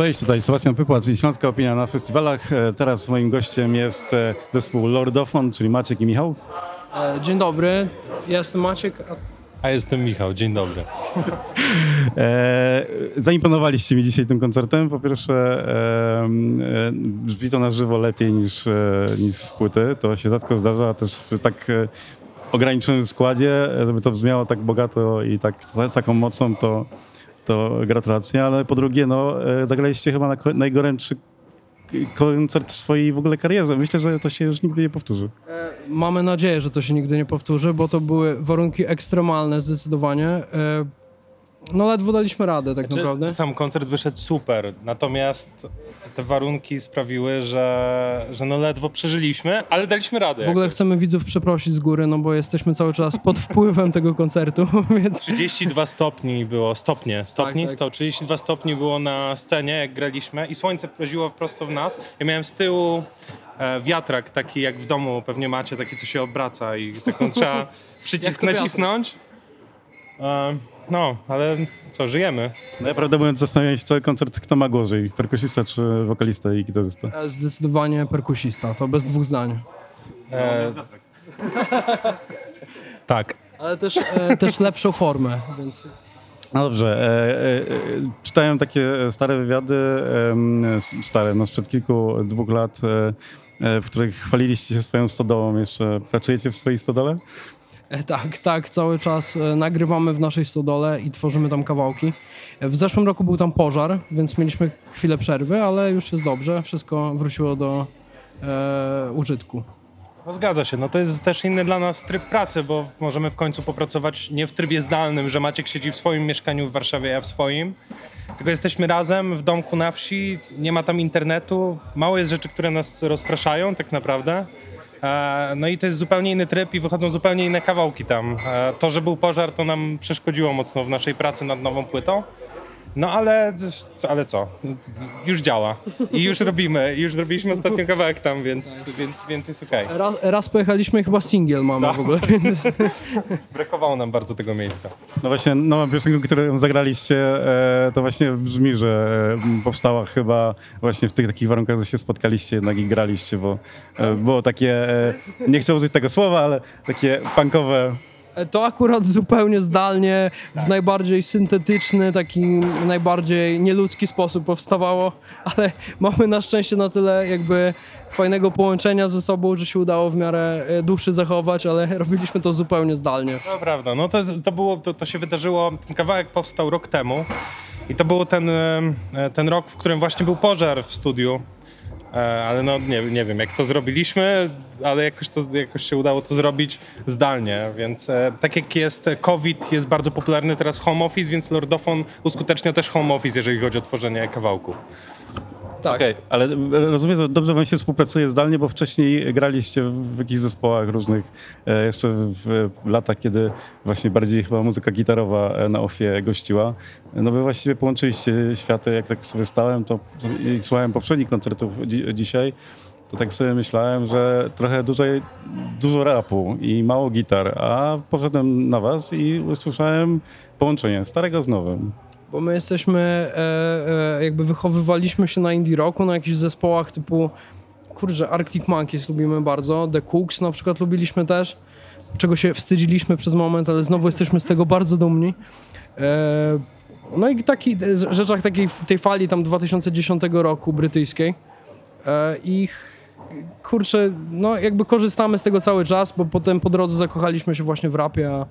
Cześć, tutaj Sebastian Pypłacz i Śląska Opinia na festiwalach. E, Teraz moim gościem jest e, zespół Lordofon, czyli Maciek i Michał. E, Dzień dobry, ja jestem Maciek. a- A jestem Michał, dzień dobry. E, zaimponowaliście mi dzisiaj tym koncertem. Po pierwsze, e, e, brzmi to na żywo lepiej niż, e, niż z płyty. To się rzadko zdarza, a też w tak e, ograniczonym składzie, żeby to brzmiało tak bogato i tak, z taką mocą, to, to gratulacje. Ale po drugie, no, e, zagraliście chyba na najgorętszy koncert w swojej w ogóle karierze. Myślę, że to się już nigdy nie powtórzy. E, Mamy nadzieję, że to się nigdy nie powtórzy, bo to były warunki ekstremalne zdecydowanie. No ledwo daliśmy radę tak Znaczy, naprawdę. Sam koncert wyszedł super, natomiast te warunki sprawiły, że, że no ledwo przeżyliśmy, ale daliśmy radę. W ogóle jakoś. chcemy widzów przeprosić z góry, no bo jesteśmy cały czas pod wpływem tego koncertu, więc 32 stopni było, stopnie, stopni, Tak, tak. 132 stopni było na scenie, jak graliśmy i słońce proziło prosto w nas. Ja miałem z tyłu e, wiatrak taki, jak w domu pewnie macie, taki, co się obraca i taką trzeba przycisk nacisnąć. E, no, ale co, żyjemy. No ja prawdę mówiąc zastanawiam się cały koncert, kto ma gorzej, perkusista czy wokalista i gitarzysta. e, zdecydowanie perkusista, to bez dwóch zdań. E, tak, Ale też, e, też lepszą formę, więc No dobrze, e, e, e, czytałem takie stare wywiady, s- stare, no sprzed kilku, dwóch lat, e, e, w których chwaliliście się swoją stodołą. Jeszcze pracujecie w swojej stodole? E, Tak, tak, cały czas e, nagrywamy w naszej stodole i tworzymy tam kawałki. W zeszłym roku był tam pożar, więc mieliśmy chwilę przerwy, ale już jest dobrze, wszystko wróciło do e, użytku. No zgadza się, no to jest też inny dla nas tryb pracy, bo możemy w końcu popracować nie w trybie zdalnym, że Maciek siedzi w swoim mieszkaniu w Warszawie, ja w swoim, tylko jesteśmy razem w domku na wsi, nie ma tam internetu, mało jest rzeczy, które nas rozpraszają tak naprawdę. E, No i to jest zupełnie inny tryb i wychodzą zupełnie inne kawałki tam. E, To, że był pożar, to nam przeszkodziło mocno w naszej pracy nad nową płytą. No ale, ale co? Już działa. I już robimy. I już zrobiliśmy ostatnio kawałek tam, więc, więc, więc jest okej. Raz, raz pojechaliśmy chyba singiel mamy Tak. w ogóle, więc Brakowało nam bardzo tego miejsca. No właśnie, nowa piosenka, którą zagraliście, e, to właśnie brzmi, że e, powstała chyba właśnie w tych takich warunkach, że się spotkaliście jednak i graliście, bo e, było takie, nie chcę użyć tego słowa, ale takie punkowe to akurat zupełnie zdalnie, w najbardziej syntetyczny, taki najbardziej nieludzki sposób powstawało, ale mamy na szczęście na tyle jakby fajnego połączenia ze sobą, że się udało w miarę e, duszy zachować, ale robiliśmy to zupełnie zdalnie. To prawda, no to, to było, to, to się wydarzyło, ten kawałek powstał rok temu i to był ten, e, ten rok, w którym właśnie był pożar w studiu. E, Ale no nie, nie wiem, jak to zrobiliśmy, ale jakoś, to, jakoś się udało to zrobić zdalnie, więc e, tak jak jest COVID, jest bardzo popularny teraz home office, więc Lordofon uskutecznia też home office, jeżeli chodzi o tworzenie kawałków. Tak. Okej, ale rozumiem, że dobrze wam się współpracuje zdalnie, bo wcześniej graliście w jakichś zespołach różnych, e, jeszcze w, latach, kiedy właśnie bardziej chyba muzyka gitarowa e, na ofie gościła. No wy właściwie połączyliście światy, jak tak sobie stałem, to i słuchałem poprzednich koncertów dzi dzisiaj, to tak sobie myślałem, że trochę dłużej, dużo rapu i mało gitar, a poszedłem na was i usłyszałem połączenie starego z nowym. Bo my jesteśmy, e, e, jakby wychowywaliśmy się na indie rocku, na jakichś zespołach typu, kurczę, Arctic Monkeys lubimy bardzo, The Cooks na przykład lubiliśmy też, czego się wstydziliśmy przez moment, ale znowu jesteśmy z tego bardzo dumni. E, no i taki, rzeczach takiej, tej fali tam 2010 roku brytyjskiej. I kurczę, no jakby korzystamy z tego cały czas, bo potem po drodze zakochaliśmy się właśnie w rapie, a,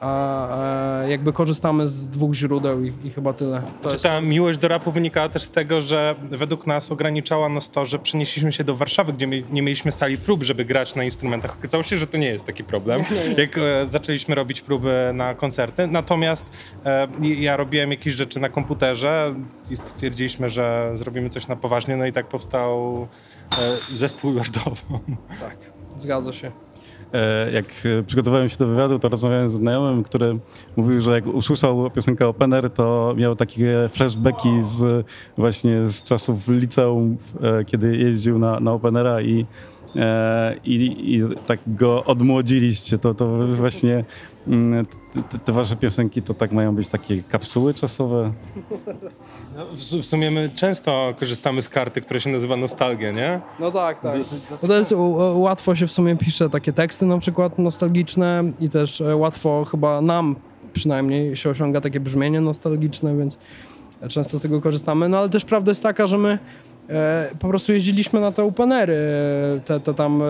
a, e, jakby korzystamy z dwóch źródeł i, i chyba tyle. To Czy jest, ta miłość do rapu wynikała też z tego, że według nas ograniczała nas to, że przenieśliśmy się do Warszawy, gdzie my nie mieliśmy sali prób, żeby grać na instrumentach. Okazało się, że to nie jest taki problem, jak e, zaczęliśmy robić próby na koncerty. Natomiast e, ja robiłem jakieś rzeczy na komputerze i stwierdziliśmy, że zrobimy coś na poważnie, no i tak powstał e, zespół Lordową. tak, zgadza się. E, Jak e, przygotowałem się do wywiadu, to rozmawiałem z znajomym, który mówił, że jak usłyszał piosenkę Opener, to miał takie flashbacki z właśnie z czasów liceum, e, kiedy jeździł na, na Openera i i, i tak go odmłodziliście, to, to właśnie mm, te, te- wasze piosenki to tak mają być takie kapsuły czasowe? No, w, w sumie my często korzystamy z karty, która się nazywa nostalgia, nie? No tak, tak. No to jest, łatwo się w sumie pisze takie teksty na przykład nostalgiczne i też e, łatwo chyba nam przynajmniej się osiąga takie brzmienie nostalgiczne, więc często z tego korzystamy. No ale też prawda jest taka, że my e, po prostu jeździliśmy na te openery, e, te, te tam e,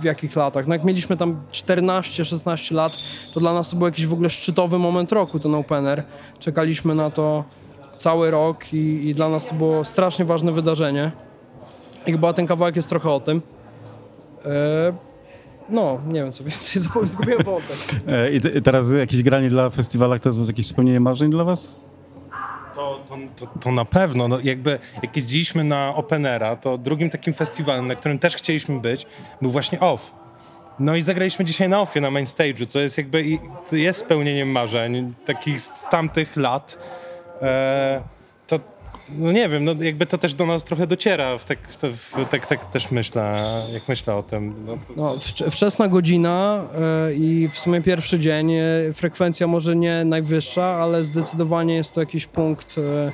w jakich latach. No jak mieliśmy tam 14-16 lat, to dla nas to był jakiś w ogóle szczytowy moment roku, ten opener. Czekaliśmy na to cały rok i, i dla nas to było strasznie ważne wydarzenie. I chyba ten kawałek jest trochę o tym. E, no, nie wiem co więcej, zgubiłem wątek. E, I, i teraz jakieś granie dla festiwalach to jest jakieś spełnienie marzeń dla was? To, to, to, to na pewno. No, jakby jak jeździliśmy na Openera, to drugim takim festiwalem, na którym też chcieliśmy być, był właśnie OFF. No i zagraliśmy dzisiaj na OFFie, na main stage'u, co jest jakby jest spełnieniem marzeń takich z, tamtych lat. E, no nie wiem, no jakby to też do nas trochę dociera, w tak, tak, tak też myślę, jak myślę o tym. No, No, wcz- wczesna godzina e, i w sumie pierwszy dzień. E, frekwencja może nie najwyższa, ale zdecydowanie jest to jakiś punkt e,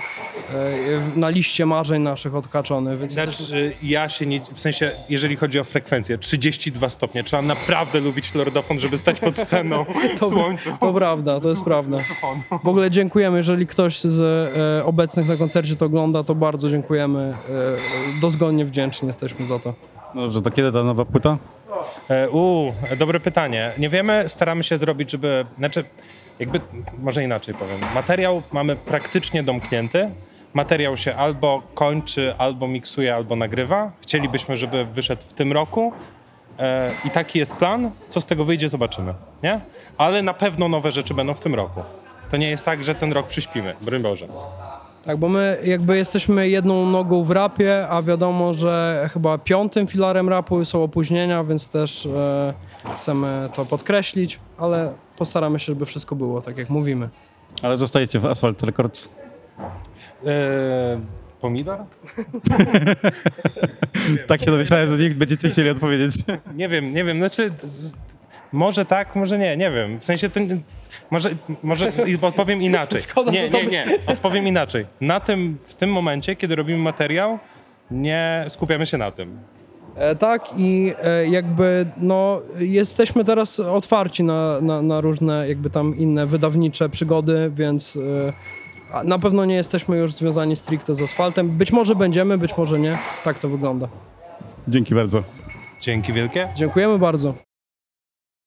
na liście marzeń naszych odkaczony. Więc Znaczy, ja się nie, w sensie, jeżeli chodzi o frekwencję, 32 stopnie, trzeba naprawdę lubić lordofon, żeby stać pod sceną To- słońcu. To prawda, to jest prawda. W ogóle dziękujemy, jeżeli ktoś z obecnych na koncercie to ogląda, to bardzo dziękujemy. E, dozgonnie wdzięczni jesteśmy za to. No dobrze, to kiedy ta nowa płyta? E, U, dobre pytanie. Nie wiemy, staramy się zrobić, żeby, znaczy, jakby, może inaczej powiem. Materiał mamy praktycznie domknięty. Materiał się albo kończy, albo miksuje, albo nagrywa. Chcielibyśmy, żeby wyszedł w tym roku. E, I taki jest plan. Co z tego wyjdzie, zobaczymy. Nie? Ale na pewno nowe rzeczy będą w tym roku. To nie jest tak, że ten rok przyśpimy, broń Boże. Tak, bo my jakby jesteśmy jedną nogą w rapie, a wiadomo, że chyba piątym filarem rapu są opóźnienia, więc też e, chcemy to podkreślić, ale postaramy się, żeby wszystko było tak, jak mówimy. Ale zostajecie w Asphalt Records. E, pomidor? Tak się domyślałem, że nikt będziecie chcieli odpowiedzieć. Nie wiem, nie wiem, znaczy może tak, może nie, nie wiem. W sensie to, może, może odpowiem inaczej. Nie, nie, nie, odpowiem inaczej. Na tym, w tym momencie, kiedy robimy materiał, nie skupiamy się na tym. E, tak i e, jakby no jesteśmy teraz otwarci na, na, na różne jakby tam inne wydawnicze przygody, więc e, na pewno nie jesteśmy już związani stricte z asfaltem. Być może będziemy, być może nie. Tak to wygląda. Dzięki bardzo. Dzięki wielkie. Dziękujemy bardzo.